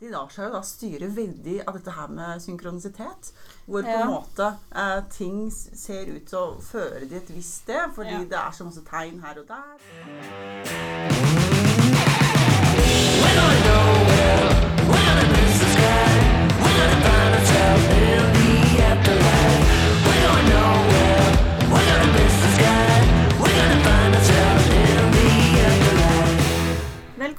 de lar seg jo da styre veldig av dette her med synkronisitet. Hvor på en måte eh, ting ser ut til å føre de et visst sted, fordi Ja. det er så masse tegn her og der.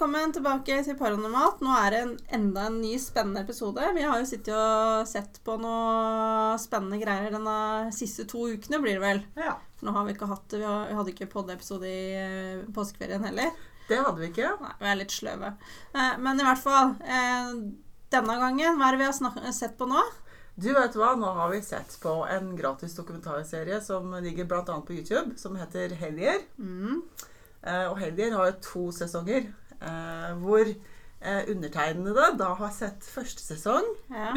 Velkommen tilbake til Paranormalt. Nå er det en, enda en ny spennende episode. Vi har jo sittet og sett på noe spennende greier denne siste to ukene, blir det vel. Ja, For nå har vi ikke hatt Vi har- vi hadde ikke podde-episode i eh, påskeferien heller. Det hadde vi ikke. Nei, vi er litt sløve. Eh, men i hvert fall eh, Denne gangen, hva er det vi har snak sett på nå? Du vet hva, nå har vi sett på en gratis dokumentarserie som ligger bl.a. på YouTube, som heter Hellier. Mm. Eh, og Hellier har jo to sesonger, eh, hvor eh, undertegnede da har sett første sesong. Ja.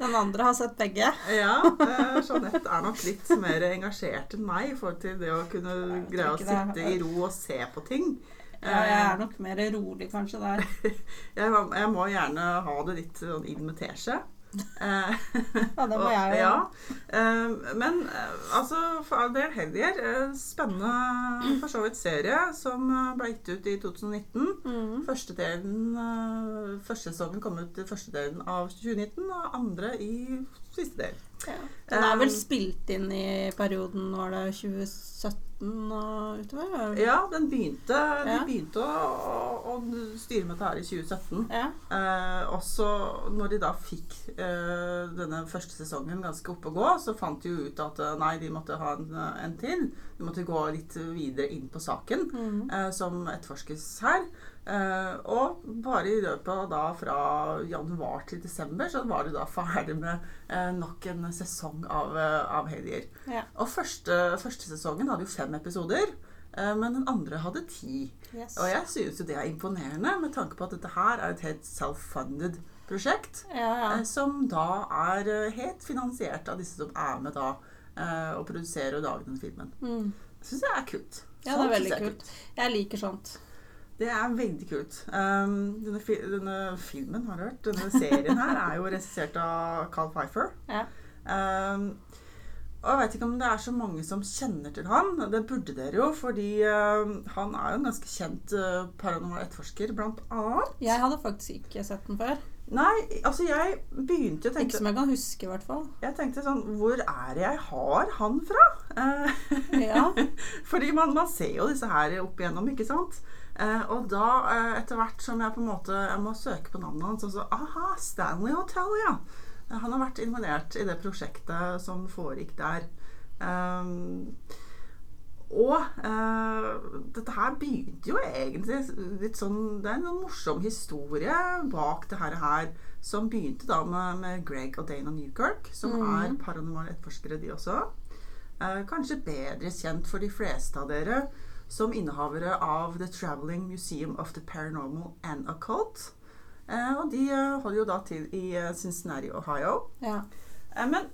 Den andre har sett begge. Ja, eh, Jeanette er nok litt mer engasjert enn meg i forhold til det å kunne greie å sitte i ro og se på ting. Ja, jeg er nok mer rolig kanskje der. Jeg, jeg må gjerne ha det litt sånn inn med teskje. Eh, Ja, det må og- jeg jo. ja. Eh, men eh, altså, for all del Hellier. Spennende for så vidt serie som ble gitt ut i 2019. Mm. Første, delen, første sesongen kom ut i første delen av 2019, og andre i siste del. Ja. Den er vel spilt inn i perioden var det 2017 og utover? Ja, den begynte, de begynte å, å, styre med dette her i 2017. Ja. Eh, også når de da fikk eh, denne første sesongen ganske opp å gå, så fant de jo ut at eh, nei, de måtte ha en, en til. De måtte gå litt videre inn på saken Mm. eh, som etterforskes her. Eh, og bare i løpet av da fra januar til desember så var du da ferdig med eh, nok en sesong av, uh, av Hellier. Ja. Og første, første sesongen hadde jo fem episoder. eh, Men den andre hadde ti. Yes. Og jeg synes jo det er imponerende, med tanke på at dette her er et helt self-funded prosjekt. Ja, ja. eh, Som da er eh, helt finansiert av disse som er med da eh, og produserer og lager den filmen. Mm. Syns jeg er kult. Ja, det er veldig kult. Jeg liker sånt. Det er veldig kult. Um, denne, fi denne filmen, har du hørt? Denne serien her er jo regissert av Carl Pfeiffer. Ja. Um, og jeg vet ikke om det er så mange som kjenner til han. Det burde dere jo, fordi um, han er jo en ganske kjent uh, paranormal etterforsker, blant annet. Jeg hadde faktisk ikke sett den før. Nei, altså jeg begynte å Ikke som jeg kan huske, i hvert fall. Jeg tenkte sånn Hvor er det jeg har han fra? Uh, Ja. Fordi man, man ser jo disse her opp igjennom, ikke sant? Eh, og da, eh, etter hvert som jeg på en måte Jeg må søke på navnet hans, og så Aha, Stanley Hotel, ja. Eh, Han har vært involvert i det prosjektet som foregikk der. Um, og eh, dette her begynte jo egentlig litt sånn Det er en sånn morsom historie bak det her, som begynte da med, med Greg og Dana Newkirk, som mm. er paranormale etterforskere, de også. Eh, kanskje bedre kjent for de fleste av dere som innehavere av The Traveling Museum of the Paranormal and Occult. Eh, og de eh, holder jo da til i eh, Cincinnati, Ohio. ja. Men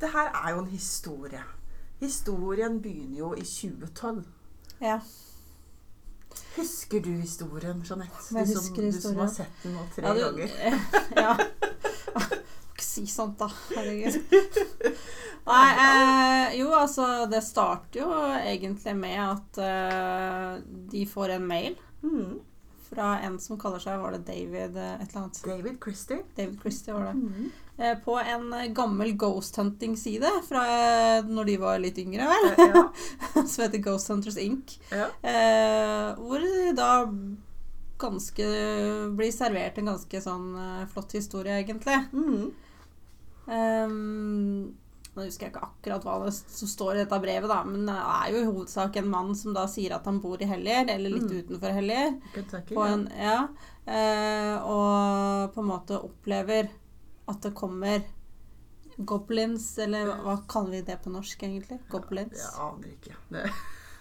det her er jo en historie. Historien begynner jo i 2012. ja. Husker du historien, Jeanette? Jeg Du som, husker du som har sett den nå tre Ja, du, ganger. ja. Ikke si sånt, da. Herregud. Nei, eh, jo, altså Det starter jo egentlig med at eh, de får en mail Mm. fra en som kaller seg Var det David eh, et eller annet? David Christie. David Christie var det. Mm. Eh, på en eh, gammel ghost hunting-side fra når de var litt yngre, vel. Ja. som heter Ghost Hunters Inc. ja. Eh, hvor de da ganske blir servert en ganske sånn flott historie, egentlig. Mm. Ehm, nå husker jeg ikke akkurat hva det som står i dette brevet, da, men det er jo i hovedsak en mann som da sier at han bor i Hellier, eller litt Mm. utenfor Hellier. Kentucky. På en, ja, eh, og på en måte opplever at det kommer goblins, eller hva kaller vi det på norsk, egentlig? Goblins. Jeg aner ikke. Det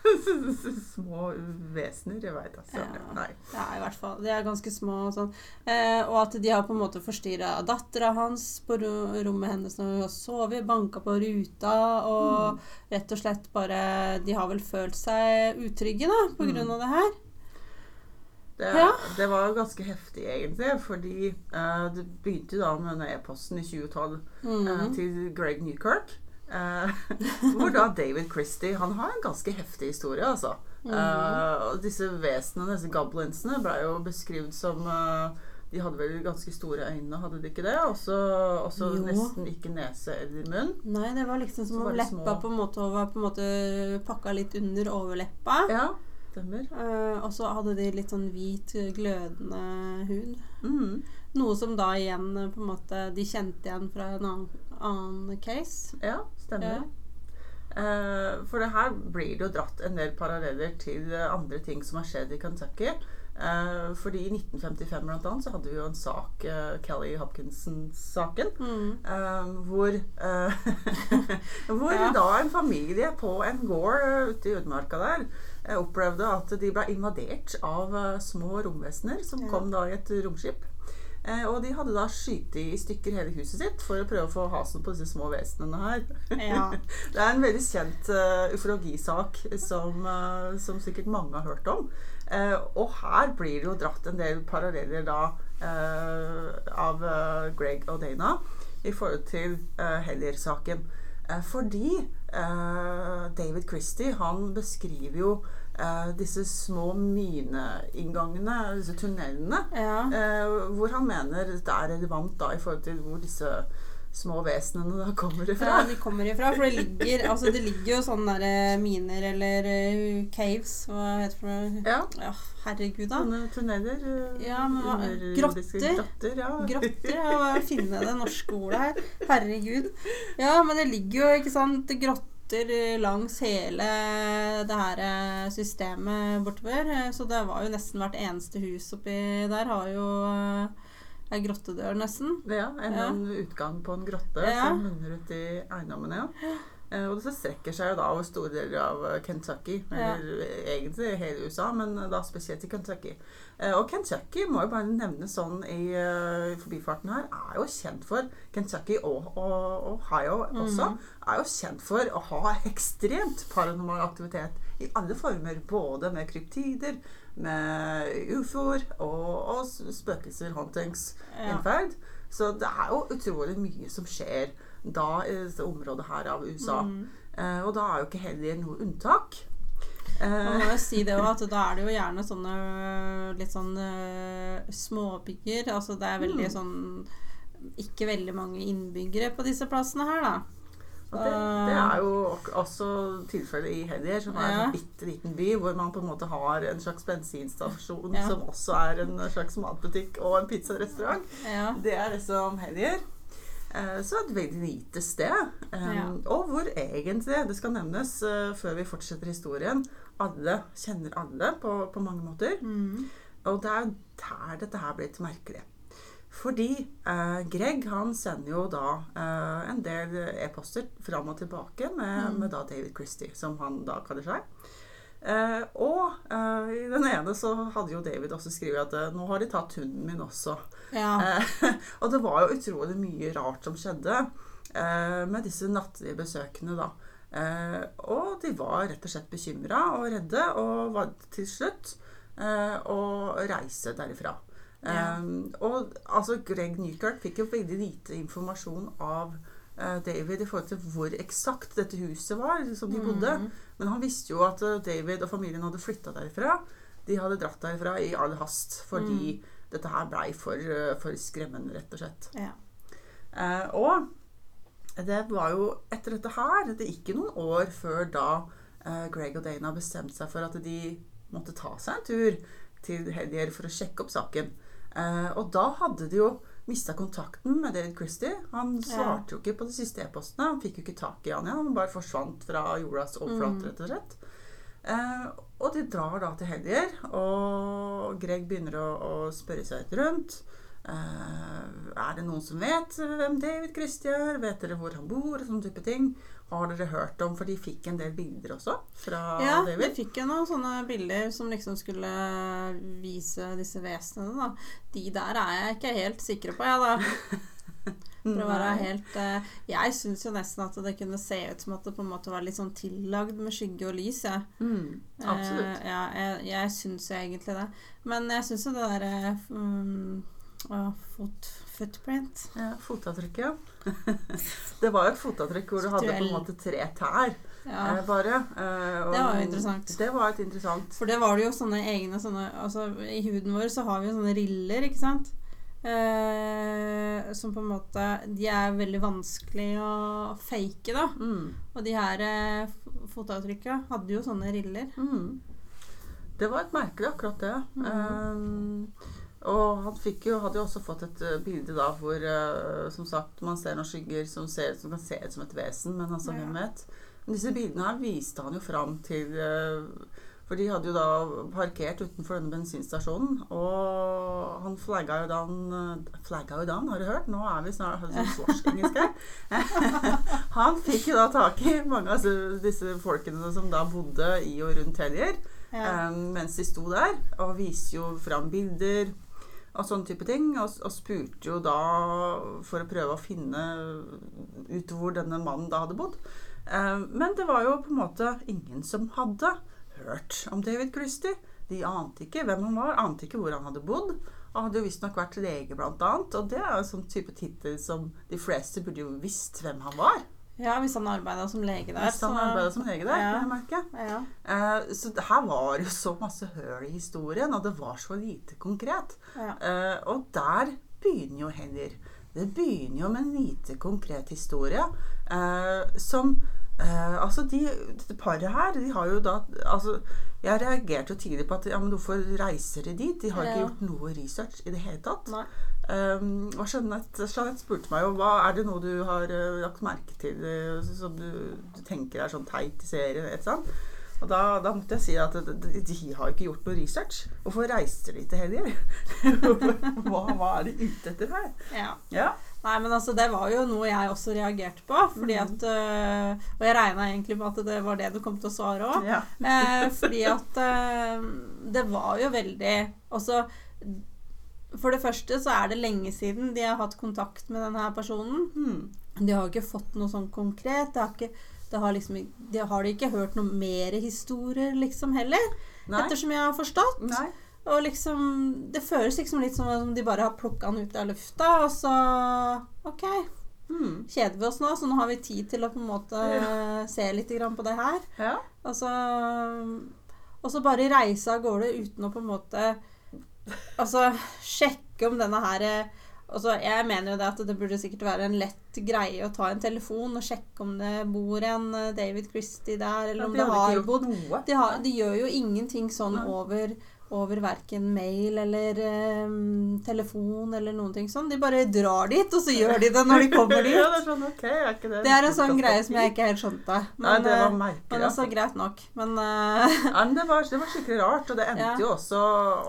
Små vesener. Jeg veit altså. Ja. Nei. Ja, i hvert fall. De er ganske små og sånn. Eh, og at de har på en måte forstyrra dattera hans på rommet hennes når hun har sovet, banka på ruta og rett og slett bare De har vel følt seg utrygge, da, på grunn Mm. av det her. Det, Ja. det var ganske heftig, egentlig. Fordi eh, det begynte da med denne e-posten i 2012 eh, Mm. til Greg Newkirk. Eh, hvor da David Christie Han har en ganske heftig historie, altså. Mm. Eh, disse vesenene, disse goblinsene, ble jo beskrevet som eh, De hadde vel ganske store øyne, hadde de ikke det? Også, også nesten ikke nese eller munn. Nei, det var liksom som om leppa på en måte var på en måte pakka litt under overleppa. Ja, stemmer. Og så hadde de litt sånn hvit, glødende hud. Mm. Noe som da igjen på en måte de kjente igjen fra en annen, annen case. Ja, stemmer. Uh, for det her blir det jo dratt en del paralleller til andre ting som har skjedd i Kentucky. Uh, fordi i 1955 blant annet så hadde vi jo en sak, uh, Kelly Hopkinson-saken, Mm. uh, hvor, hvor Ja. da en familie på en gård ute i utmarka der opplevde at de ble invadert av små romvesener som Ja. kom da i et romskip. Eh, og de hadde da skutt i stykker hele huset sitt for å prøve å få hasen på disse små vesenene her. Ja. Det er en veldig kjent uh, ufologisak som, uh, som sikkert mange har hørt om. Eh, og her blir det jo dratt en del paralleller da av Greg og Dana i forhold til uh, Hellier-saken. Eh, fordi David Christie han beskriver jo eh, disse små mineinngangene, disse tunnelene, ja. eh, hvor han mener det er relevant da i forhold til hvor disse små vesenene da kommer ifra. Ja, de kommer ifra. For det ligger, altså det ligger jo sånne der eh, miner eller uh, caves Hva heter det? Ja. Ja, herregud, da. Sånne tunneler. Ja, men grotter? grotter ja. Grotter. Ja, finne det norske ordet her. Herregud. Ja, men det ligger jo, ikke sant, grotter langs hele det her eh, systemet bortover. Eh, Så det var jo nesten hvert eneste hus oppi der har jo eh, ei grottedør, nesten. Ja, en, Ja. utgang på en grotte Ja. som munner ut i eiendommen. Ja. Eh, Og det strekker seg jo da over store deler av Kentucky, Kentucky, Ja. eller egentlig hele USA, men da spesielt i Kentucky. Eh, Og Kentucky må jo bare nevnes sånn i eh, forbifarten her, er jo kjent for Kentucky og, og Ohio også, er jo kjent for å ha ekstremt paranormal aktivitet i alle former, både med kryptider, med ufoer og, og spøkelser, hauntings, Ja. innferd. Så det er jo utrolig mye som skjer da i dette området her av USA. Mm. Eh, og da er jo ikke heller noe unntak. Man Eh, si det at da er det jo gjerne sånne litt sånn småbygger, småbyer. Altså det er veldig Mm. sånn Ikke veldig mange innbyggere på disse plassene her, da. det, det er jo også tilfellet i Hellier, som er en sånn bitte liten by hvor man på en måte har en slags bensinstasjon Ja. som også er en slags matbutikk og en pizzarestaurant. Ja. Det er liksom Hellier. Eh, Så et veldig lite sted. Ja. Og hvor egentlig, det skal nevnes eh, før vi fortsetter historien, alle kjenner alle på, på mange måter. Mm. Og det er der dette her blitt merkelig. Fordi eh, Greg han sender jo da eh, en del e-poster fram og tilbake med, Mm. med da David Christie, som han da kaller seg. Eh, og eh, i den ene så hadde jo David også skrevet at eh, nå har de tatt hunden min også. ja. Eh, og det var jo utrolig mye rart som skjedde eh, med disse nattlige besøkene, da. Eh, og de var rett og slett bekymra og redde, og var til slutt eh, å reise derifra. Ja. Og altså, Greg Newkirk fikk jo veldig lite informasjon av David i forhold til hvor eksakt dette huset var som de bodde. Mm. Men han visste jo at eh, David og familien hadde flytta derifra. De hadde dratt derifra i all hast fordi dette her blei for, eh, for skremmende, rett og slett. Ja. Eh, og det var jo etter dette her Det gikk jo noen år før da eh, Greg og Dana bestemte seg for at de måtte ta seg en tur til Hellier for å sjekke opp saken. Eh, og da hadde de jo mista kontakten med David Christie. Han svarte jo ikke på de siste e-postene. Han fikk jo ikke tak i han igjen. Han bare forsvant fra jordas overflate, Mm. rett og slett. Eh, og de drar da til Hellier, og Greg begynner å, å spørre seg rundt. Eh, er det noen som vet hvem David Christie er? Vet dere hvor han bor? Sånne type ting. Har dere hørt om For de fikk en del bilder også fra Ja, vi de fikk jo noen sånne bilder som liksom skulle vise disse vesenene, da. De der er jeg ikke helt sikre på, jeg, da. For å Mm, være helt eh, Jeg syns jo nesten at det kunne se ut som at det på en måte var litt sånn tillagd med skygge og lys, jeg. Mm, absolutt. Eh, ja, jeg, jeg syns jo egentlig det. Men jeg syns jo det derre um, å, Footprint. Ja, fotavtrykket, ja. Det var jo et fotavtrykk hvor du hadde på en måte tre tær Ja. eh, bare. eh, og Det var jo interessant. Det var et interessant For det var det jo sånne egne sånne Altså i huden vår så har vi jo sånne riller, ikke sant? Eh, som på en måte De er veldig vanskelig å fake, da. mm, Og de her eh, fotavtrykka hadde jo sånne riller. mm. Det var et merkelig, akkurat det. Mm. Eh, og han jo, hadde jo også fått et eh, bilde da hvor eh, som sagt, man ser noen skygger som, ser, som kan se ut som et vesen, men altså, Ja. hvem vet. Men disse bildene her viste han jo fram til eh, For de hadde jo da parkert utenfor denne bensinstasjonen, og han flagga jo da han Flagga jo da han, har du hørt? Nå er vi snart sånn svorsk-engelsk her. han fikk jo da tak i mange av disse- folkene som da bodde i og rundt Hellier. Ja. Um, mens de sto der, og viste jo fram bilder og sånne type ting. Og, og spurte jo da for å prøve å finne ut hvor denne mannen da hadde bodd. Eh, men det var jo på en måte ingen som hadde hørt om David Christie. De ante ikke hvem han var, ante ikke hvor han hadde bodd. Han hadde jo visstnok vært lege, blant annet. Og det er jo sånn type tittel som de fleste burde jo visst hvem han var. Ja, hvis han arbeida som lege der. Hvis han arbeidet som lege der, Ja. kan jeg merke. Ja. Uh, så her var jo så masse høl i historien, og det var så lite konkret. Ja. Uh, og der begynner jo Henner. Det begynner jo med en lite konkret historie uh, som Altså, de, dette paret her, de har jo da Altså, jeg reagerte jo tidlig på at ja, men hvorfor reiser de dit? De har ikke gjort noe research i det hele tatt. Nei. Um, og Jeanette, Jeanette spurte meg jo hva er det noe du har uh, lagt merke til eh, som du, du tenker er sånn teit i serien. Et sånt. Og da, da måtte jeg si at de, de, har ikke gjort noe research. Hvorfor reiste de til Helger? hva, hva er de ute etter her? ja. Ja. Nei, men altså, det var jo noe jeg også reagerte på. Fordi Mhm. at øh, Og jeg regna egentlig med at det var det du kom til å svare òg. ja. Eh, fordi at eh, det var jo veldig Altså For det første så er det lenge siden de har hatt kontakt med denne personen. Hmm. De har ikke fått noe sånn konkret. Det har, ikke, det har, liksom, de har de ikke hørt noe mer historier, liksom, heller. Nei. Ettersom jeg har forstått. Nei. Og liksom Det føles liksom litt som om de bare har plukka den ut av lufta, og så OK, Hmm. kjeder vi oss nå, så nå har vi tid til å på en måte se litt på det her. Ja. Og så, og så bare reise av gårde uten å på en måte Altså sjekke om denne her altså Jeg mener jo det at det burde sikkert være en lett greie å ta en telefon og sjekke om det bor en eh, David Christie der, eller ja, de det har bodd. de, har, de gjør jo ingenting sånn over, over verken mail eller um, telefon eller noen ting sånn. De bare drar dit, og så gjør de det når de kommer dit. ja, det er sånn, okay, er ikke det Det er en sånn greie som jeg ikke helt skjønte. Nei, det var eh, merkelig. men altså, greit nok. Men uh, Ja, men det, var, det var skikkelig rart, og det endte Ja. jo også,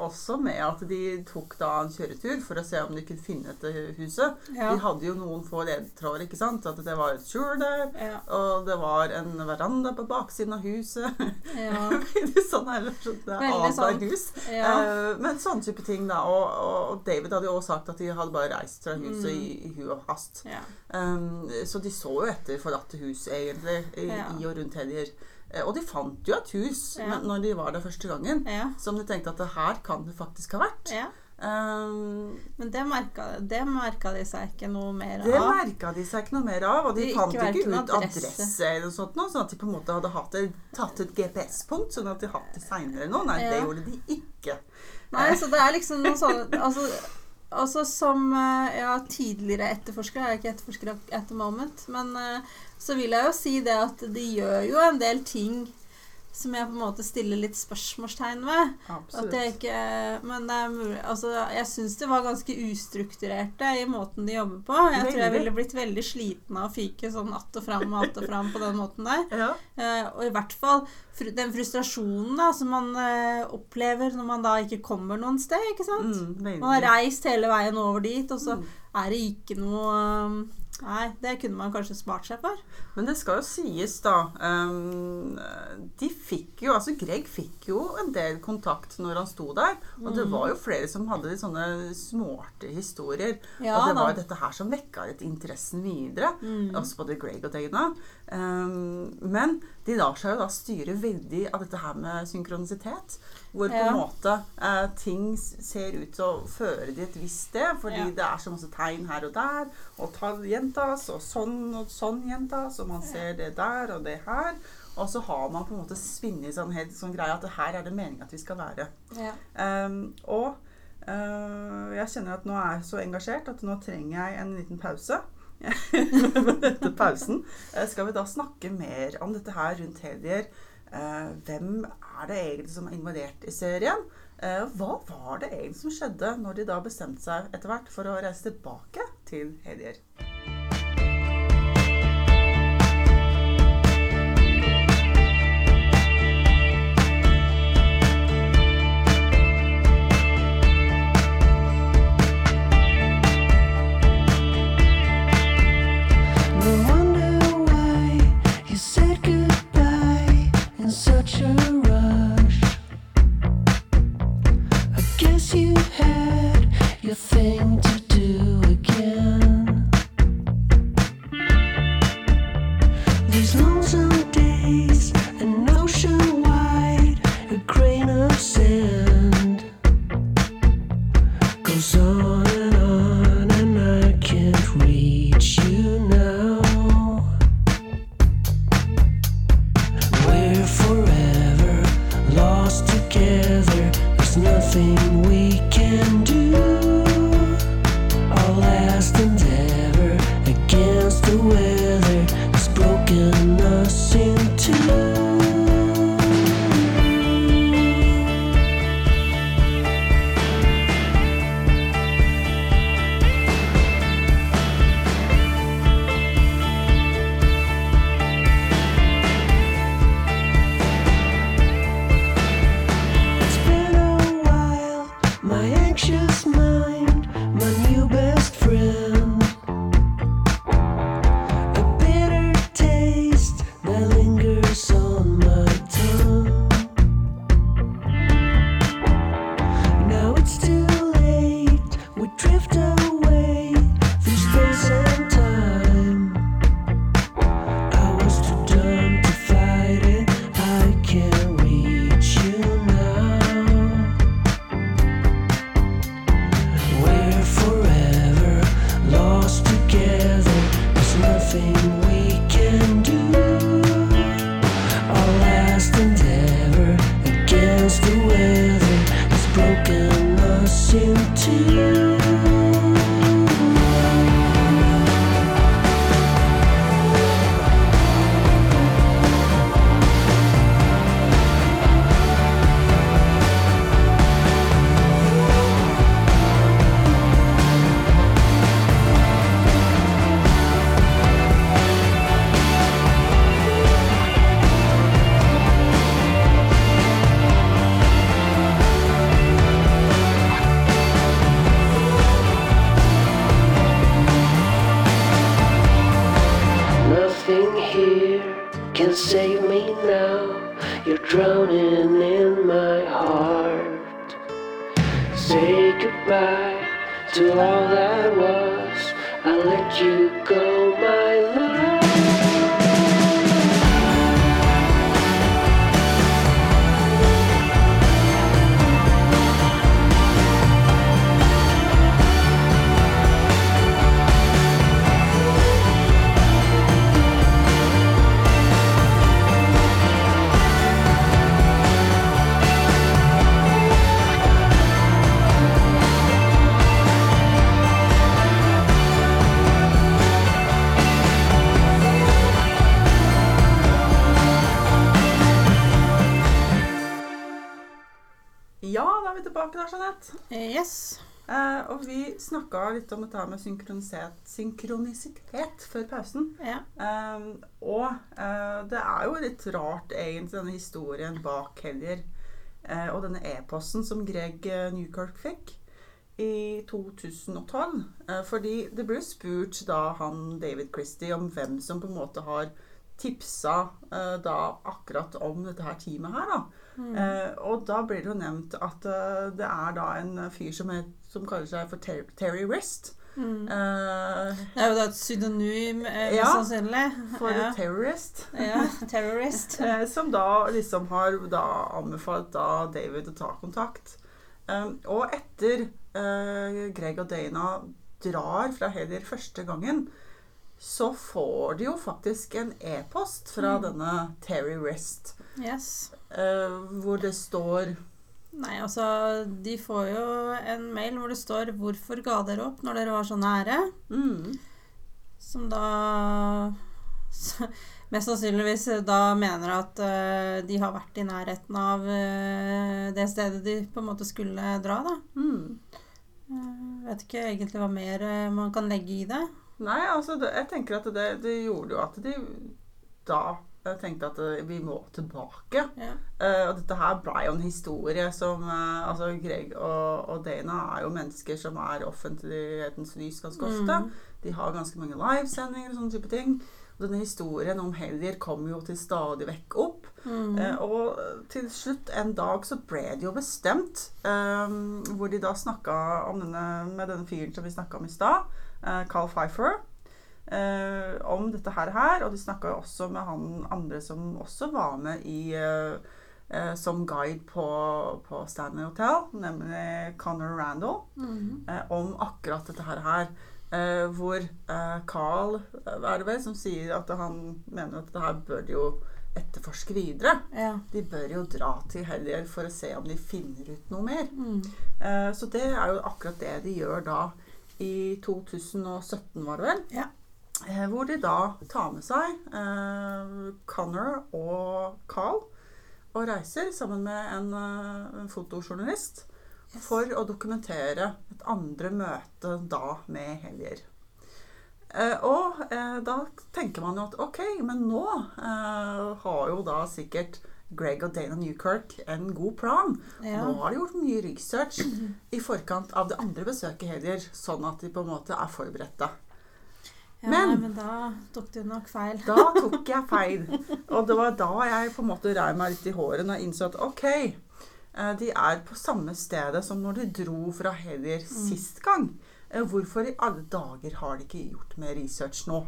også med at de tok da en kjøretur for å se om de kunne finne dette huset. ja. De hadde jo noen få ledetråder, ikke sant? At det var et skjul der, og det var en veranda på baksiden av huset. ja, sånn er det, sånn, det er Veldig sånn. hus. Ja. Eh, men sånne type ting, da. Og, og, David hadde jo også sagt at de hadde bare reist fra huset Mm. i, i hu og hast. ja. Um, så de så jo etter forlatte hus, egentlig, i, Ja. i og rundt Hellier. Eh, og de fant jo et hus Ja. når de var der første gangen, ja. som de tenkte at det her kan det faktisk ha vært. ja. Um, Men det merka, det merka de seg ikke noe mer av? det merka de seg ikke noe mer av, og de de fant ikke ut adresse. adresse eller noe sånt, noe, sånn at de på en måte hadde hatt tatt et GPS-punkt, sånn at de hatt det seinere nå. Nei, det gjorde de ikke. Nei, så det er liksom noe sånn altså, altså som eh, ja, tidligere etterforskere, jeg er ikke etterforsker at the moment, men eh, så vil jeg jo si det at de gjør jo en del ting som jeg på en måte stiller litt spørsmålstegn ved. At Absolutt. ikke Men det er mulig Altså, jeg syns det var ganske ustrukturerte i måten de jobber på. Jeg tror jeg ville blitt veldig sliten av å fyke sånn att og fram og att og fram på den måten der. Ja. Eh, og i hvert fall fr den frustrasjonen da, som man eh, opplever når man da ikke kommer noen sted. ikke sant? Mm. Man har reist hele veien over dit, og så Mm. Er det ikke noe um, Nei, det kunne man kanskje spart seg for. Men det skal jo sies, da Um, De fikk jo Altså, Greg fikk jo en del kontakt når han sto der. Og det var jo flere som hadde litt sånne smarte historier. Ja, og det var jo dette her som vekka litt interessen videre. Også både Greg og Dana. Ehm, men de lar seg jo da styre veldig av dette her med synkronisitet. Hvor på en måte eh, ting ser ut til å føre de et visst sted. Fordi Ja. det er så masse tegn her og der. Og tall gjentas, og sånn og sånn gjentas. Og man ser det der og det her. Og så har man på en måte spinnet sånn helt sånn greie at det her er det meningen at vi skal være. Ja. Um, og uh, jeg kjenner at nå er jeg så engasjert at nå trenger jeg en liten pause. Etter pausen eh, skal vi da snakke mer om dette her rundt Hedier. Eh, hvem er det egentlig som er invadert i serien? Eh, hva var det egentlig som skjedde når de da bestemte seg etter hvert for å reise tilbake til Hedier? You're drowning in my heart. Say goodbye to all that was. I let you go, Jeanette. Yes. Uh, og vi snakka litt om dette med synkronisitet, synkronisitet før pausen. Ja. Uh, og uh, det er jo litt rart, egentlig, denne historien bak Hellier. eh, og denne e-posten som Greg Newkirk fikk. i 2012. eh, fordi det ble spurt da han David Christie om hvem som på en måte har tipsa da akkurat om dette her teamet her, da. Mm. Eh, og da blir det jo nevnt at uh, det er da en fyr som, het, som kaller seg for Ter Terry West Mm. eh, Det er jo da et pseudonym, eh, Ja, sannsynlig. for ja. terrorist. ja, terrorist. Eh, som da liksom har da anbefalt da David å ta kontakt. Um, og etter eh, Greg og Dana drar fra Helier første gangen, så får de jo faktisk en e-post fra Mm. denne Terry Rest, Yes. Eh, hvor det står Nei, altså, de får jo en mail hvor det står 'Hvorfor ga dere opp når dere var så nære?' mm, Som da Mest sannsynligvis da mener at uh, de har vært i nærheten av uh, det stedet de på en måte skulle dra, da. mm. Vet ikke egentlig hva mer man kan legge i det. Nei, altså det, jeg tenker at det, det gjorde jo at de da eh, tenkte at eh, vi må tilbake. Ja. Eh, og dette her ble jo en historie som eh, Altså, Greg og, og Dana er jo mennesker som er offentlighetens lys ganske ofte. Mm. De har ganske mange livesendinger og sånne type ting. Og denne historien om Hellier kom jo til stadig vekk opp. Mm. Og til slutt en dag så ble det jo bestemt, um, hvor de da snakka om denne, med denne fyren som vi snakka om i stad, Carl Pfeiffer, eh, om dette her, her. Og de snakka jo også med han andre som også var med i eh, eh, som guide på, på Stanley Hotel, nemlig Conor Randall Mm. eh, om akkurat dette her. her eh, hvor eh, Carl er det vel, som sier at han mener at dette her bør de jo etterforske videre. Ja. De bør jo dra til Hellier for å se om de finner ut noe mer. Mm. Eh, så det er jo akkurat det de gjør da i 2017, var det vel. Ja. Eh, hvor de da tar med seg eh, Connor og Carl og reiser sammen med en, eh, en fotojournalist Yes. for å dokumentere et andre møte da med Hellier. Eh, og eh, da tenker man jo at ok, men nå eh, har jo da sikkert Greg og Dana Newkirk en god plan. Ja. Nå har de gjort mye research i forkant av det andre besøket Hellier, sånn at de på en måte er forberedte. Ja, Men- nei, men da tok du nok feil. Da tok jeg feil. Og det var da jeg på en måte rei meg litt i håret og innså at ok, eh, de er på samme stedet som når de dro fra Hellier sist gang. Eh, Hvorfor i alle dager har de ikke gjort mer research nå?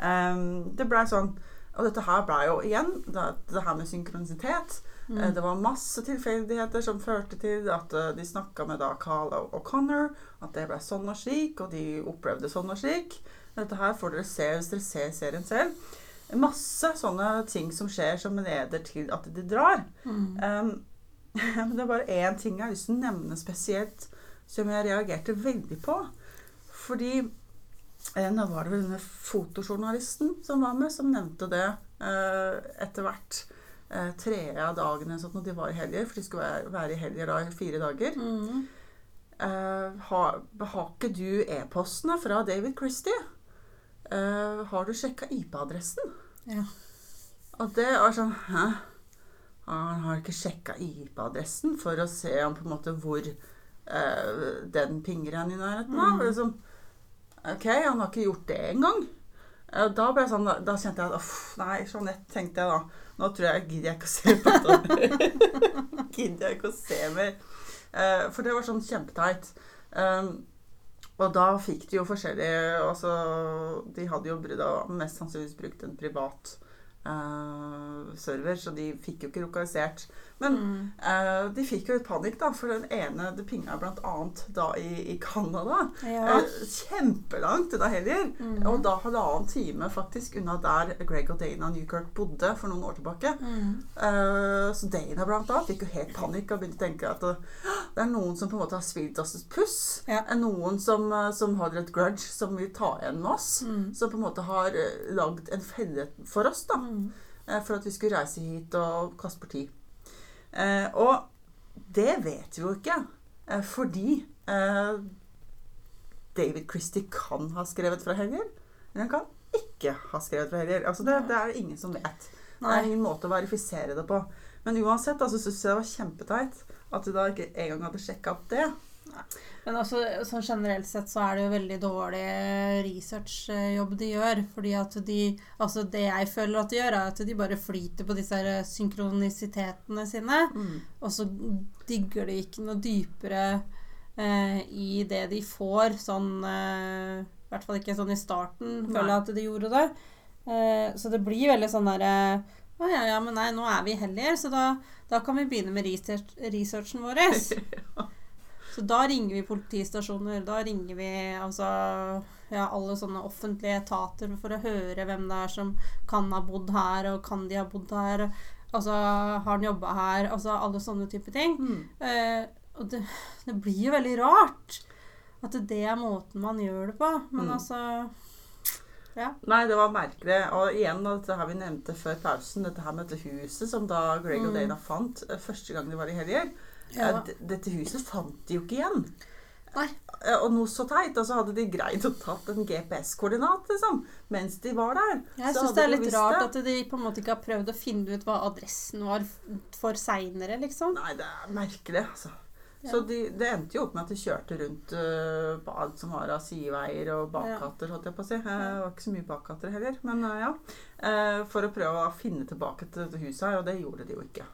Ehm, det blei sånn Og dette her blei jo igjen det, det her med synkronisitet. Mm. Det var masse tilfeldigheter som førte til at eh, de snakka med da Carl O'Connor. At det ble sånn og slik, og de opplevde sånn og slik. Dette her får dere se hvis dere ser serien selv. Masse sånne ting som skjer som leder til at de drar. Mm. Um, det er bare én ting jeg har lyst til å nevne spesielt, som jeg reagerte veldig på. Fordi eh, nå var det vel denne fotojournalisten som var med, som nevnte det eh, etter hvert. Eh, tredje av dagene sånn når de var i helger, for de skulle være, være i helger da i fire dager. Mm. Eh, ha, har ikke du e-postene fra David Christie? Eh, har du sjekka IP-adressen? Ja. Og det var sånn Hæ? Han har ikke sjekka IP-adressen for å se om på en måte hvor uh, den pinger han i nærheten av. Mm. Liksom, ok, han har ikke gjort det engang. Uh, Da, ble jeg sånn, da, da kjente jeg at uff, nei, Jeanette, tenkte jeg da. Nå tror jeg gidder jeg ikke å se på det. gidder jeg ikke å se mer. Uh, for det var sånn kjempeteit. Um, og da fikk de jo forskjellige altså, De hadde jo mest sannsynligvis brukt en privat eh, server, så de fikk jo ikke lokalisert. Men Mm. uh, de fikk jo litt panikk, da, for den ene det pinga bl.a. da i, i Canada. Ja. Uh, kjempelangt unna heller. Mm. Og da halvannen time faktisk unna der Greg og Dana Newkirk bodde for noen år tilbake. Mm. Uh, så Dana blant annet fikk jo helt panikk og begynte å tenke at det, er noen som på en måte har svilt oss et puss. Ja. Noen som, som har et grudge, som vil ta igjen med oss. Mm. Som på en måte har lagd en felle for oss, da. Mm. For at vi skulle reise hit og kaste bort tid. Eh, og det vet vi jo ikke. Eh, fordi David Christie kan ha skrevet fra helger. Men han kan ikke ha skrevet fra helger. Altså det, det er ingen som vet. Det er ingen måte å verifisere det på. Men uansett altså, syns jeg det var kjempeteit at de da ikke engang hadde sjekka opp det. Men altså, sånn generelt sett så er det jo veldig dårlig researchjobb de gjør. Fordi at de Altså det jeg føler at de gjør, er at de bare flyter på disse her synkronizitetene sine. Mm. Og så digger de ikke noe dypere eh, i det de får, sånn eh, I hvert fall ikke sånn i starten, Nei. føler jeg at de gjorde det. Eh, så det blir veldig sånn derre Å ja, ja, men nei, nå er vi hellige, så da, da kan vi begynne med research, researchen vår. Så da ringer vi politistasjoner, da ringer vi altså ja, alle sånne offentlige etater for å høre hvem det er som kan ha bodd her, og kan de ha bodd her. Altså, har han jobba her? Altså alle sånne type ting. Mm. Eh, og det, det blir jo veldig rart at det er måten man gjør det på. Men Mm. altså Ja. Nei, det var merkelig. Og igjen, dette her vi nevnte før pausen, dette her med dette huset som da Greg og Mm. Dana fant eh, første gang de var i helger. Ja. Dette huset fant de jo ikke igjen. Nei. Eh, Og noe så teit. Og så hadde de greid å tatt en GPS-koordinat, liksom, mens de var der. Jeg syns det er litt rart det. at de på en måte ikke har prøvd å finne ut hva adressen var for seinere, liksom. Nei, det er merkelig, altså. Så de, det endte jo opp med at de kjørte rundt uh, på alt som var av sideveier og bakgater, holdt jeg på å si. Eh, Det var ikke så mye bakgater heller, men uh, ja. Uh, for å prøve å finne tilbake til dette huset her, og det gjorde de jo ikke.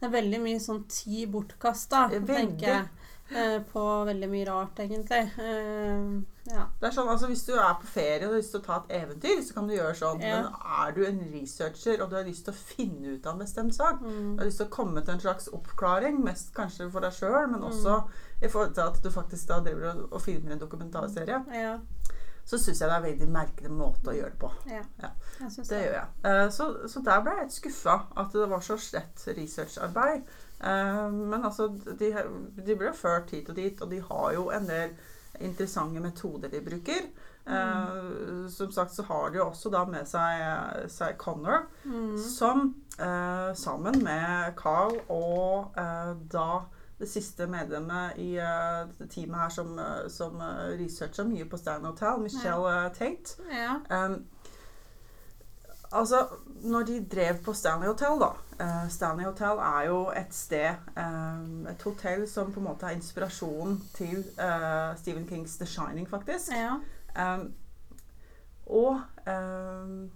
Det er veldig mye sånn tid bortkasta, tenker jeg. Eh, På veldig mye rart, egentlig. Eh, Ja. Det er sånn, altså Hvis du er på ferie og har lyst til å ta et eventyr, så kan du gjøre sånn. Ja. Men er du en researcher og du har lyst til å finne ut av en bestemt sak, Mm. du har lyst til å komme til en slags oppklaring, mest kanskje for deg sjøl, men Mm. også i forhold til at du faktisk da driver og, og filmer en dokumentarserie, Ja. Så syns jeg det er en veldig merkelig måte å gjøre det på. ja. Ja. Det det. gjør jeg. Eh, Så, så der ble jeg litt skuffa at det var så slett researcharbeid. Eh, Men altså, de, de ble ført hit og dit, og de har jo en del interessante metoder de bruker. Eh, Som sagt så har de jo også da med seg, seg Connor, Mm. som sammen med Carl og da det siste medlemmet i uh, teamet her som, uh, som uh, researcha mye på Stand Hotel, Michelle eh, Tate, Ja. Um, altså, når de drev på Stanley Hotel, da uh, Stanley Hotel er jo et sted um, Et hotell som på en måte er inspirasjonen til uh, Stephen Kings The Shining, faktisk. ja. Um, og um,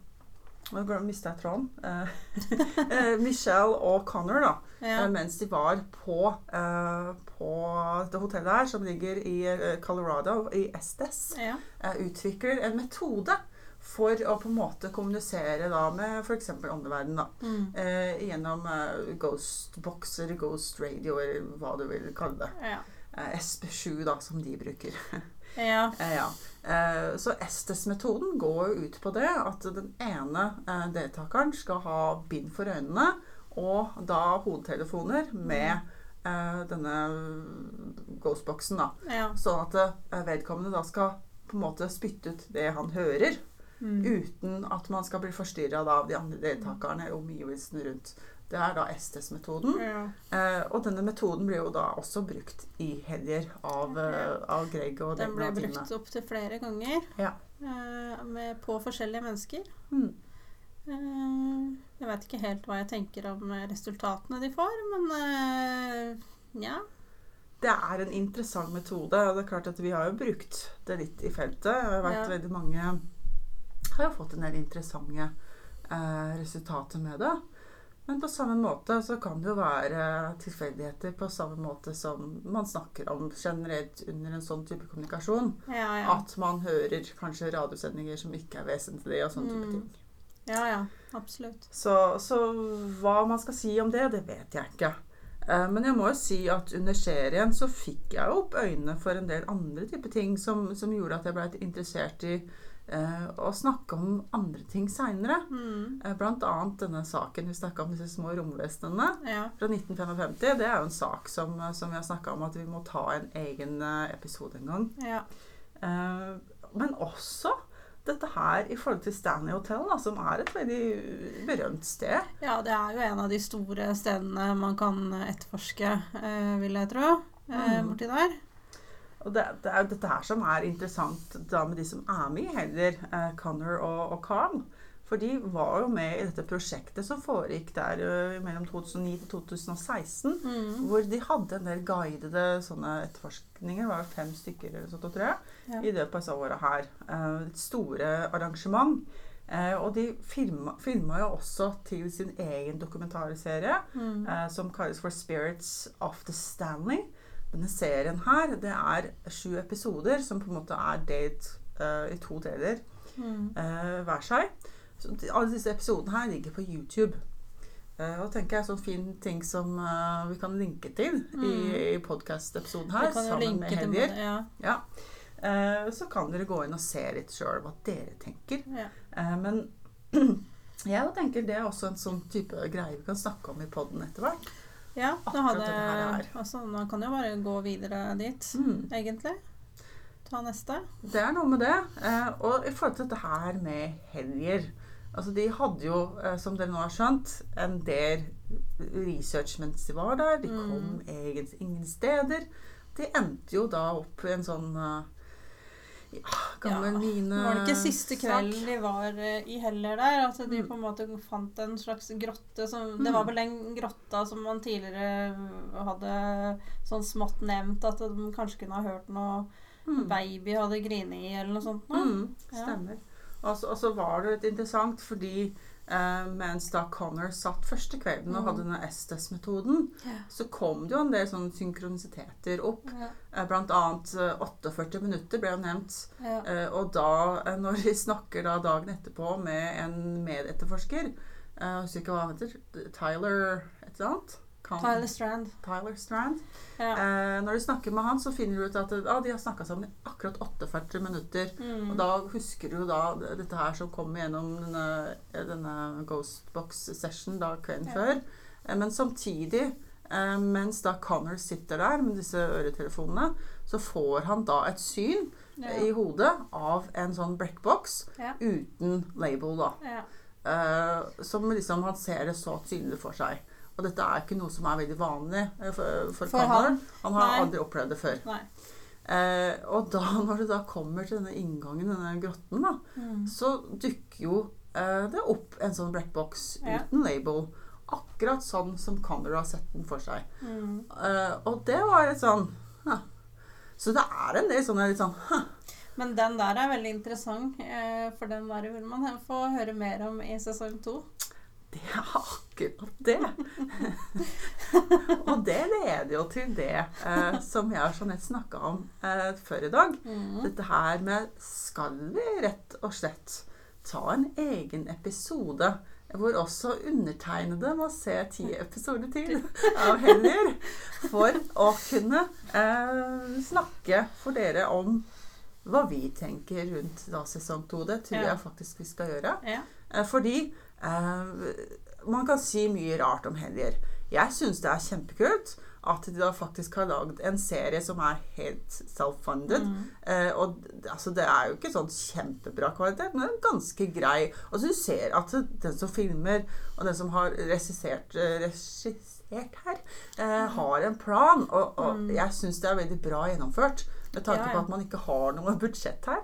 Nå mista jeg tråden. Eh, eh, Michelle og Connor, da, ja. eh, mens de var på, på dette hotellet her, som ligger i Colorado, i Estes ja. utvikler en metode for å på en måte kommunisere da med f.eks. åndeverdenen. Mm. eh, Gjennom eh, ghostboxer, Ghost Radio, eller hva du vil kalle det. ja. Eh, SP7, da, som de bruker. ja. Eh, ja. eh, så Estes-metoden går jo ut på det at den ene eh, deltakeren skal ha bind for øynene og da hodetelefoner med eh, denne ghostboxen. da. ja. Sånn at vedkommende da skal på en måte spytte ut det han hører, Mm. uten at man skal bli forstyrra av de andre deltakerne og omgivelsene rundt. Det er da Estes-metoden. ja. Eh, og denne metoden blir jo da også brukt i helger av, eh, av Greg og Den ble Dana brukt opptil flere ganger Ja. eh, med, på forskjellige mennesker. Mm. Eh, jeg vet ikke helt hva jeg tenker om eh, resultatene de får, men eh, ja. Det er en interessant metode. og det er klart at Vi har jo brukt det litt i feltet. Jeg vet Ja. veldig mange har jo fått en del interessante eh, resultater med det. Men på samme måte så kan det jo være tilfeldigheter på samme måte som man snakker om generelt under en sånn type kommunikasjon. Ja, ja. At man hører kanskje radiosendinger som ikke er vesentlige og sånne type Mm. ting. ja, ja absolutt. Så, så hva man skal si om det, det vet jeg ikke. Eh, Men jeg må jo si at under serien så fikk jeg opp øynene for en del andre typer ting som, som gjorde at jeg ble interessert i eh, å snakke om andre ting seinere. Mm. Blant annet denne saken vi snakka om, disse små romvesenene Ja. fra 1955. Det er jo en sak som, som vi har snakka om at vi må ta en egen eh, episode en gang. ja. Eh, Men også dette her i forhold til Stanley Hotel, da, som er et veldig berømt sted. Ja, det er jo en av de store stedene man kan etterforske, eh, vil jeg tro, eh, Mm. borti der. Og det, det er jo dette her som er interessant da med de som er med i heller, eh, Connor og, og Carl. For de var jo med i dette prosjektet som foregikk der uh, mellom 2009 til 2016. Mm. Hvor de hadde en del guidede sånne etterforskninger. Det var jo fem stykker eller sånt, tror jeg, Ja. i løpet av disse åra her. Uh, Et store arrangement. Uh, og de filma, jo også til sin egen dokumentarserie Mm. som kalles for 'Spirits of the Stanley'. Denne serien her, det er sju episoder som på en måte er delt uh, i to deler Mm. uh, hver seg. Så alle disse episodene her ligger på YouTube. Eh, og tenker jeg sånn fin ting som uh, vi kan linke til i, i podkast-episoden her, sammen med Helger. Ja. Ja. Så kan dere gå inn og se litt sjøl hva dere tenker. Ja. Men jeg tenker det er også en sånn type greie vi kan snakke om i poden etter hvert. Ja, det hadde det her. Altså, man kan jo bare gå videre dit, Mm. egentlig. Ta neste. Det er noe med det. Eh, og i forhold til dette her med helger Altså, de hadde jo, eh, som dere nå har skjønt, en del research mens de var der. De kom Mm. egentlig ingen steder. De endte jo da opp i en sånn eh, ja, gammel Ja, Var det ikke siste sak. kvelden de var eh, i Heller der? At de Mm. på en måte fant en slags grotte som Det var vel den grotta som man tidligere hadde sånn smått nevnt at de kanskje kunne ha hørt noe Mm. baby hadde grinet i, eller noe sånt. noe. Mm, stemmer. Og så, altså, altså var det litt interessant fordi eh, mens da Connor satt første kvelden og Mm. hadde denne Estes-metoden, Ja. så kom det jo en del sånne synkronisiteter opp. Ja, Uh, Blant annet uh, 48 minutter ble jo nevnt. Eh, Og da, eh, når de snakker da dagen etterpå med en medetterforsker uh, husker ikke hva han heter. Tyler et eller annet? Kan- Tyler Strand. Tyler Strand. Ja. Eh, når du snakker med han, så finner du ut at ah, de har snakka sammen i akkurat 48 minutter. Mm. Og da husker du da dette her som kom gjennom denne, denne Ghostbox-session da kvelden Ja. før. Eh, Men samtidig, eh, mens da Connor sitter der med disse øretelefonene, så får han da et syn ja. i hodet av en sånn Ja. uten label, da. ja. Eh, som liksom han ser det så tydelig for seg. Og dette er ikke noe som er veldig vanlig eh, for, for, For han? Han har Nei. aldri opplevd det før. Eh, og da, når du da kommer til denne inngangen, denne grotten, da, Mm. så dukker jo eh, det opp en sånn brekkboks Ja. uten label. Akkurat sånn som Conrad har sett den for seg. Mm. Eh, og det var litt sånn huh. Så det er en del sånne litt sånn huh. Men den der er veldig interessant, eh, for den der vil man få høre mer om i sesong to. Det er akkurat det. og det leder jo til det eh, som jeg og Jeanette snakka om eh, før i dag. Mm. Dette her med Skal vi rett og slett ta en egen episode hvor også undertegnede må se ti episoder til av Heller for å kunne eh, snakke for dere om hva vi tenker rundt da sesong to. Det tror jeg faktisk vi skal gjøre. Ja. Eh, Fordi man kan si mye rart om Helger. Jeg syns det er kjempekult at de da faktisk har lagd en serie som er helt self-funded. Mm. Eh, og altså, det er jo ikke sånn kjempebra kvalitet, men ganske grei. Og så du ser at den som filmer, og den som har regissert, eh, regissert her, eh, har en plan. Og, og Mm. jeg syns det er veldig bra gjennomført, med tanke Ja, på at man ikke har noe budsjett her.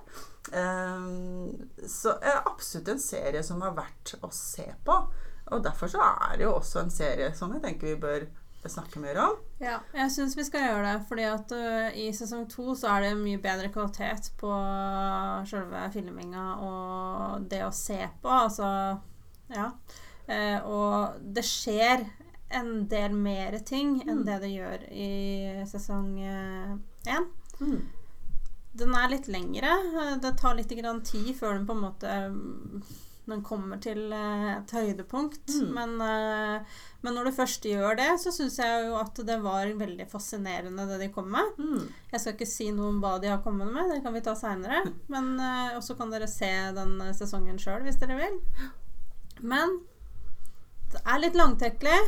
Um, så er absolutt en serie som er verdt å se på. Og derfor så er det jo også en serie som jeg tenker vi bør snakke mer om. Ja, jeg syns vi skal gjøre det. Fordi at uh, i sesong to så er det mye bedre kvalitet på selve filminga og det å se på. Altså Ja. Uh, og det skjer en del mer ting enn Mm. det det gjør i sesong én. Mm. Den er litt lengre. Det tar litt tid før den på en måte mm, den kommer til eh, et høydepunkt. Mm. Men, eh, men når du først gjør det, så syns jeg jo at det var veldig fascinerende det de kom med. Mm. Jeg skal ikke si noe om hva de har kommet med, det kan vi ta seinere. Men eh, også kan dere se den sesongen sjøl hvis dere vil. Men det er litt langtekkelig.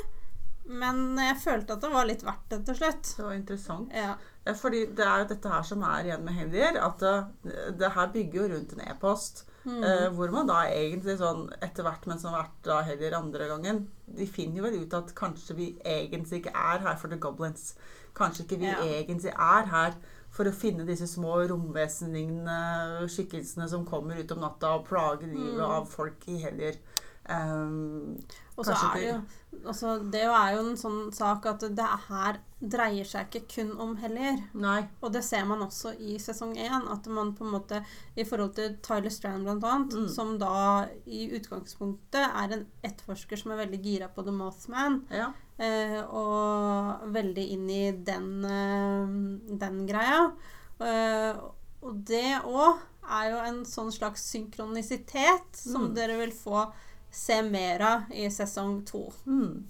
Men jeg følte at det var litt verdt det til slutt. Det var interessant. Ja. Fordi det er jo dette her som er igjen med Hellier, at det, det her bygger jo rundt en e-post. Mm. Eh, hvor man da egentlig sånn etter hvert, mens man har vært da Hellier andre gangen De finner jo vel ut at kanskje vi egentlig ikke er her for The Goblins. Kanskje ikke vi Ja. egentlig er her for å finne disse små romvesenlignende skikkelsene som kommer ut om natta og plager livet Mm. av folk i helger. Um, Og så er det jo altså, Det er jo en sånn sak at det her dreier seg ikke kun om heller nei. Og det ser man også i sesong én, at man på en måte i forhold til Tyler Strand annet, Mm. som da i utgangspunktet er en etterforsker som er veldig gira på The Mothman, Ja. eh, og veldig inn i den, eh, den greia. Eh, og det òg er jo en sånn slags synkronisitet som Mm. dere vil få se mer av i sesong to. Mm.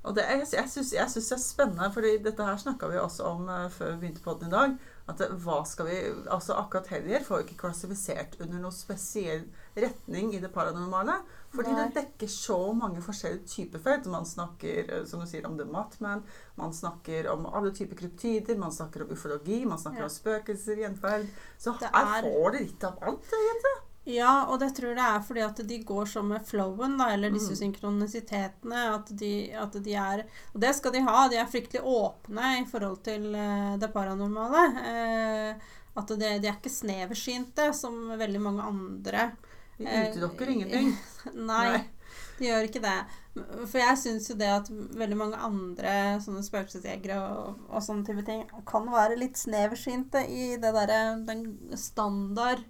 Og det, jeg, jeg syns det er spennende, for dette her snakka vi også om uh, før vi begynte på den i dag. At det, hva skal vi, altså Akkurat helger får jo ikke klassifisert under noen spesiell retning i det paranormale. Fordi Nei. det dekker så mange forskjellige typer felt. Man snakker eh, som du sier, om The Mothman, man snakker om alle typer kryptider, man snakker om ufologi, man snakker Ja. om spøkelser, gjenferd. Så her er- får det litt av alt, egentlig. Ja, og det tror jeg er fordi at de går sånn med flowen, da, eller disse Mm. synkronisitetene. At de, at de er Og det skal de ha. De er fryktelig åpne i forhold til uh, det paranormale. Uh, at det, de er ikke sneversynte som veldig mange andre. De utelukker uh, ingenting. Nei, Nei. de gjør ikke det. For jeg syns jo det at veldig mange andre sånne spøkelsesjegere og, og sånne type ting kan være litt sneversynte i det derre den standard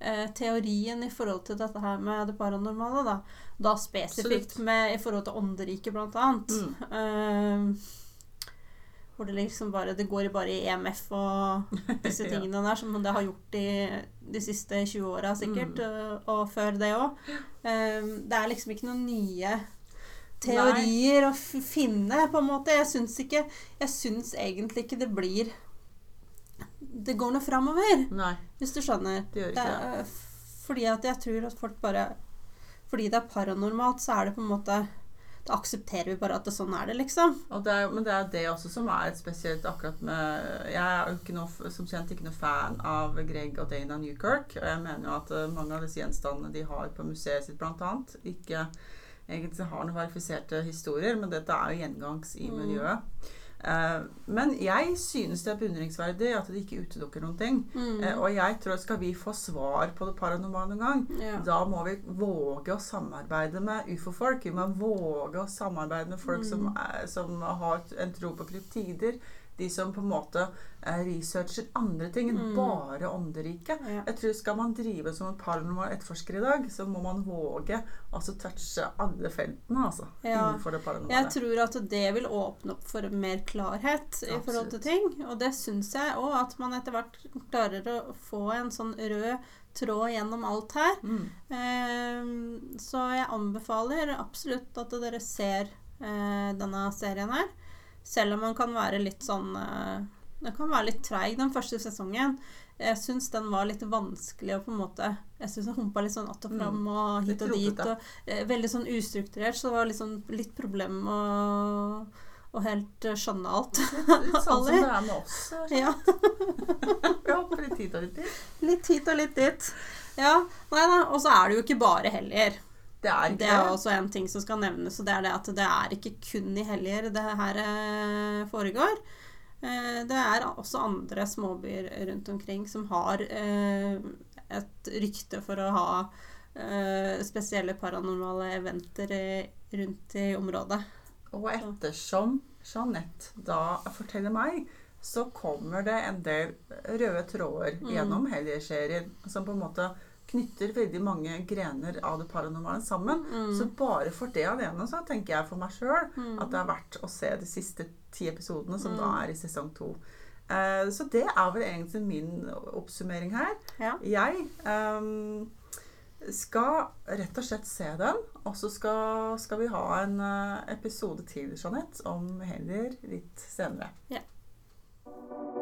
eh, teorien i forhold til dette her med det paranormale, da. Da spesifikt med i forhold til ånderiket, blant annet. Mm. Eh, hvor det liksom bare Det går bare i EMF og disse Ja. tingene der, som det har gjort i de siste 20 åra sikkert, Mm. og, og før det òg. det er liksom ikke noen nye teorier å f finne, på en måte. Jeg syns egentlig ikke det blir Det går noe framover, Nei, hvis du skjønner. det gjør ikke det. er, fordi at jeg tror at folk bare Fordi det er paranormalt, så er det på en måte Da aksepterer vi bare at det, sånn er det, liksom. Det er, men det er det også som er spesielt akkurat med Jeg er jo ikke noe, som kjent ikke noe fan av Greg og Dana Newkirk. Og jeg mener jo at eh, mange av disse gjenstandene de har på museet sitt blant annet, ikke egentlig har noen verifiserte historier, men dette er jo gjengangs i Mm. miljøet. Eh, men jeg synes det er beundringsverdig at de ikke utelukker noen ting. Mm. Eh, og jeg tror skal vi få svar på det paranormale en gang, Ja. da må vi våge å samarbeide med ufo-folk. Vi må våge å samarbeide med folk som, Mm. er, som har en tro på kryptider. De som på en måte eh, researcher andre ting enn Mm. bare ånderiket. Ja. Jeg tror Skal man drive som en paranormal etterforsker i dag, så må man våge altså touche alle feltene altså, Ja. innenfor det paranormale. Jeg tror at det vil åpne opp for mer klarhet i forhold til ting. Og det syns jeg òg, at man etter hvert klarer å få en sånn rød tråd gjennom alt her. Mm. Eh, så jeg anbefaler absolutt at dere ser eh, denne serien her. Selv om man kan være litt sånn eh, Den kan være litt treig den første sesongen. Jeg syns den var litt vanskelig å på en måte Jeg syns den humpa litt sånn att og fram og hit og dit. Og, eh, veldig sånn ustrukturert, så det var liksom litt problem å, og helt eh, skjønne alt. Litt sånn som det er med oss. eh, ja. Vi hopper litt hit og litt dit. Litt hit og litt dit. Ja, nei da. Og så er det jo ikke bare helger. Det er Det er også en ting som skal nevnes, og det er det at det er ikke kun i helger det her eh, foregår. Eh, det er også andre småbyer rundt omkring som har eh, et rykte for å ha spesielle paranormale eventer rundt i området. Og ettersom Jeanette da forteller meg, så kommer det en del røde tråder Mm. gjennom Hellier-serien som på en måte knytter veldig mange grener av det paranormale sammen. Mm. Så bare for det alene så tenker jeg for meg sjøl Mm. at det er verdt å se de siste ti episodene, som Mm. da er i sesong to. Eh, så det er vel egentlig min oppsummering her. Ja. Jeg um, skal rett og slett se den, og så skal, skal vi ha en eh, episode til, Jeanette, om heller litt senere. Small